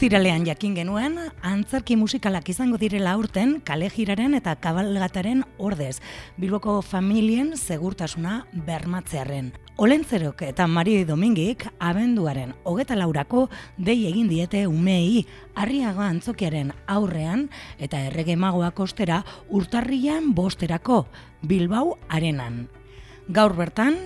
Ostiralean jakin genuen, antzerki musikalak izango direla aurten kalejiraren eta kabalgataren ordez, Bilboko familien segurtasuna bermatzearen. Olentzerok eta Mari Domingik abenduaren hogeta laurako dei egin diete umei arriaga antzokiaren aurrean eta errege magoak ostera urtarrian bosterako Bilbao arenan. Gaur bertan,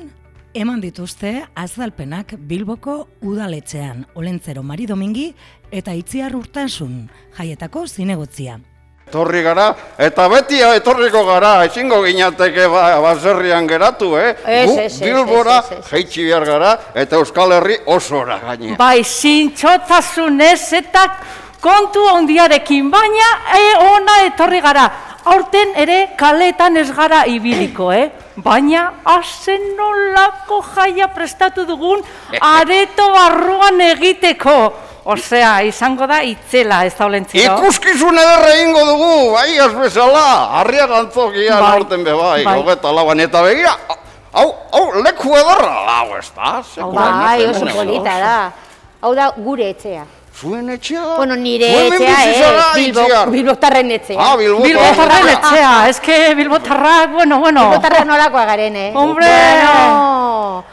eman dituzte azalpenak Bilboko udaletxean, Olentzero Mari Domingi eta Itziar Urtasun, jaietako zinegotzia. Etorri gara, eta beti etorriko gara, ezingo ginateke ba, baserrian geratu, eh? Ez, Gu ez, ez, Bilbora ez, ez, ez. jeitsi behar gara, eta Euskal Herri osora gaine. Bai, zintxotasunez eta kontu ondiarekin, baina e, ona etorri gara. Aurten ere kaletan ez gara ibiliko, eh? Baina hazen nolako jaia prestatu dugun areto barruan egiteko. Osea, izango da itzela, ez da olentzio. Ikuskizun ederre egingo dugu, bai, az bezala, harriak antzokia Bai, norten be bai, bai. hogeta lauan, eta begira, hau, hau, leku ederra, hau, ez da? Hau Bai, oso polita da. Hau da gure etxea. Zuen etxea? Bueno, nire etxea, eh? Bilbo, Itziar. Bilbotarren etxea. Ah, Bilbo. Bilbotarren etxea, eske Bilbotarrak, bueno, bueno. Bilbotarra nolakoa garen, eh? Hombre! Bueno,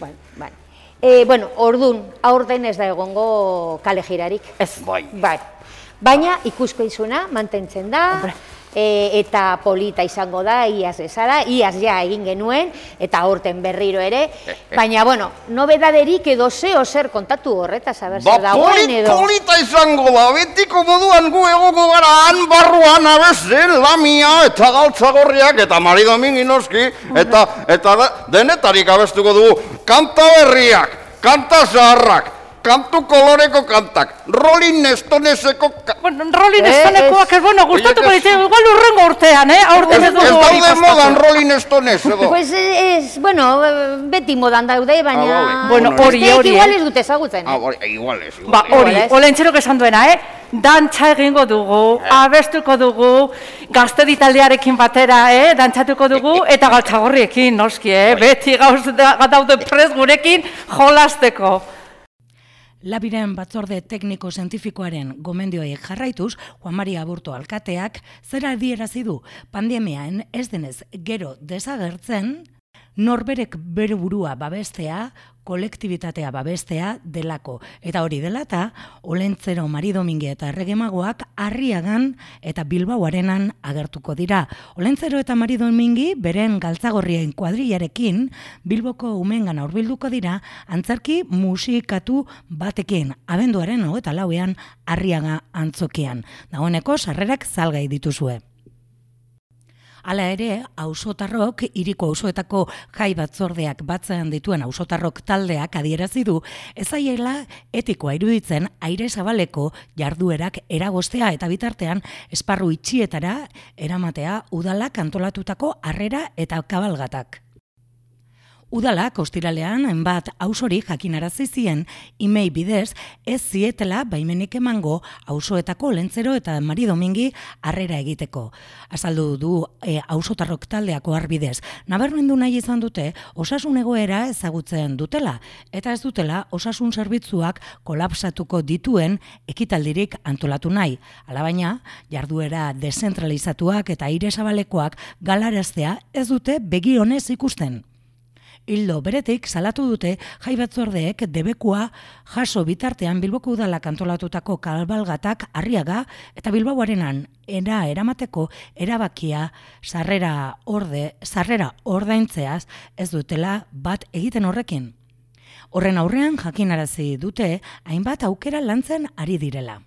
bueno, bueno. Eh, bueno, ordun, aurten ez da egongo kale girarik. Ez. Bai. Bai. Baina ikusko izuna mantentzen da, e, eta polita izango da, iaz bezala, iaz ja egin genuen, eta aurten berriro ere. Baina, bueno, nobedaderik edo zeo zer kontatu horretaz, aber Ba, dagoen edo. polita izango da, betiko moduan gu egongo gara han barruan abezen, lamia eta galtzagorriak eta Mari Domingi noski, eta, eta denetarik abestuko dugu, kanta berriak, kanta zaharrak, kantu koloreko kantak, Rolling Stoneseko ka... Bueno, Rolling Eh, Stonekoak, ez, bueno, gustatuko ditu, igual urrengo urtean, eh? Aurten Ez, ez hori daude modan. Rolling Stones, edo? Pues ez, bueno, beti modan daude, baina... Ah, vale. Bueno, hori, hori, igual eh? ez dute ezagutzen, Ah, eh? bai, igual ez, igual Ba, hori, olentxerok esan duena, eh? Dantza egingo dugu, abestuko dugu, gaztedi taldearekin batera, eh? Dantzatuko dugu, eta galtzagorriekin, noski, eh? Beti gauz da- daude prez gurekin jolasteko. Labiren batzorde tekniko zientifikoaren gomendioei jarraituz, Juan Maria Aburto alkateak zera adierazi du? Pandemiaen ez denez gero desagertzen, norberek bere burua babestea, kolektibitatea babestea delako. Eta hori dela eta Olentzero Mari Domingi eta Erregemagoak Arriagan eta Bilbao arenan agertuko dira. Olentzero eta Mari Domingi beren galtzagorrien kuadrillarekin Bilboko umengan hurbilduko dira antzarki musikatu batekin abenduaren hogeta lauean Arriaga antzokian. Dagoeneko sarrerak salgai dituzue. Hala ere, ausotarrok, iriko auzoetako jai batzordeak batzean dituen ausotarrok taldeak adierazi du, ezaiela etikoa iruditzen aire zabaleko jarduerak eragostea eta bitartean esparru itxietara eramatea udalak antolatutako harrera eta kabalgatak. Udalak ostiralean enbat ausori jakinarazi zien imei bidez ez zietela baimenik emango auzoetako lentzero eta Mari Domingi harrera egiteko. Azaldu du e, ausotarrok taldeako arbidez. Nabarmendu nahi izan dute osasun egoera ezagutzen dutela eta ez dutela osasun zerbitzuak kolapsatuko dituen ekitaldirik antolatu nahi. Alabaina, jarduera dezentralizatuak eta aire zabalekoak galaraztea ez dute begionez ikusten. Hildo beretik salatu dute jai batzordeek debekua jaso bitartean Bilboko udalak antolatutako kalbalgatak arriaga eta Bilbaoarenan era eramateko erabakia sarrera orde sarrera ordaintzeaz ez dutela bat egiten horrekin. Horren aurrean jakinarazi dute hainbat aukera lantzen ari direla.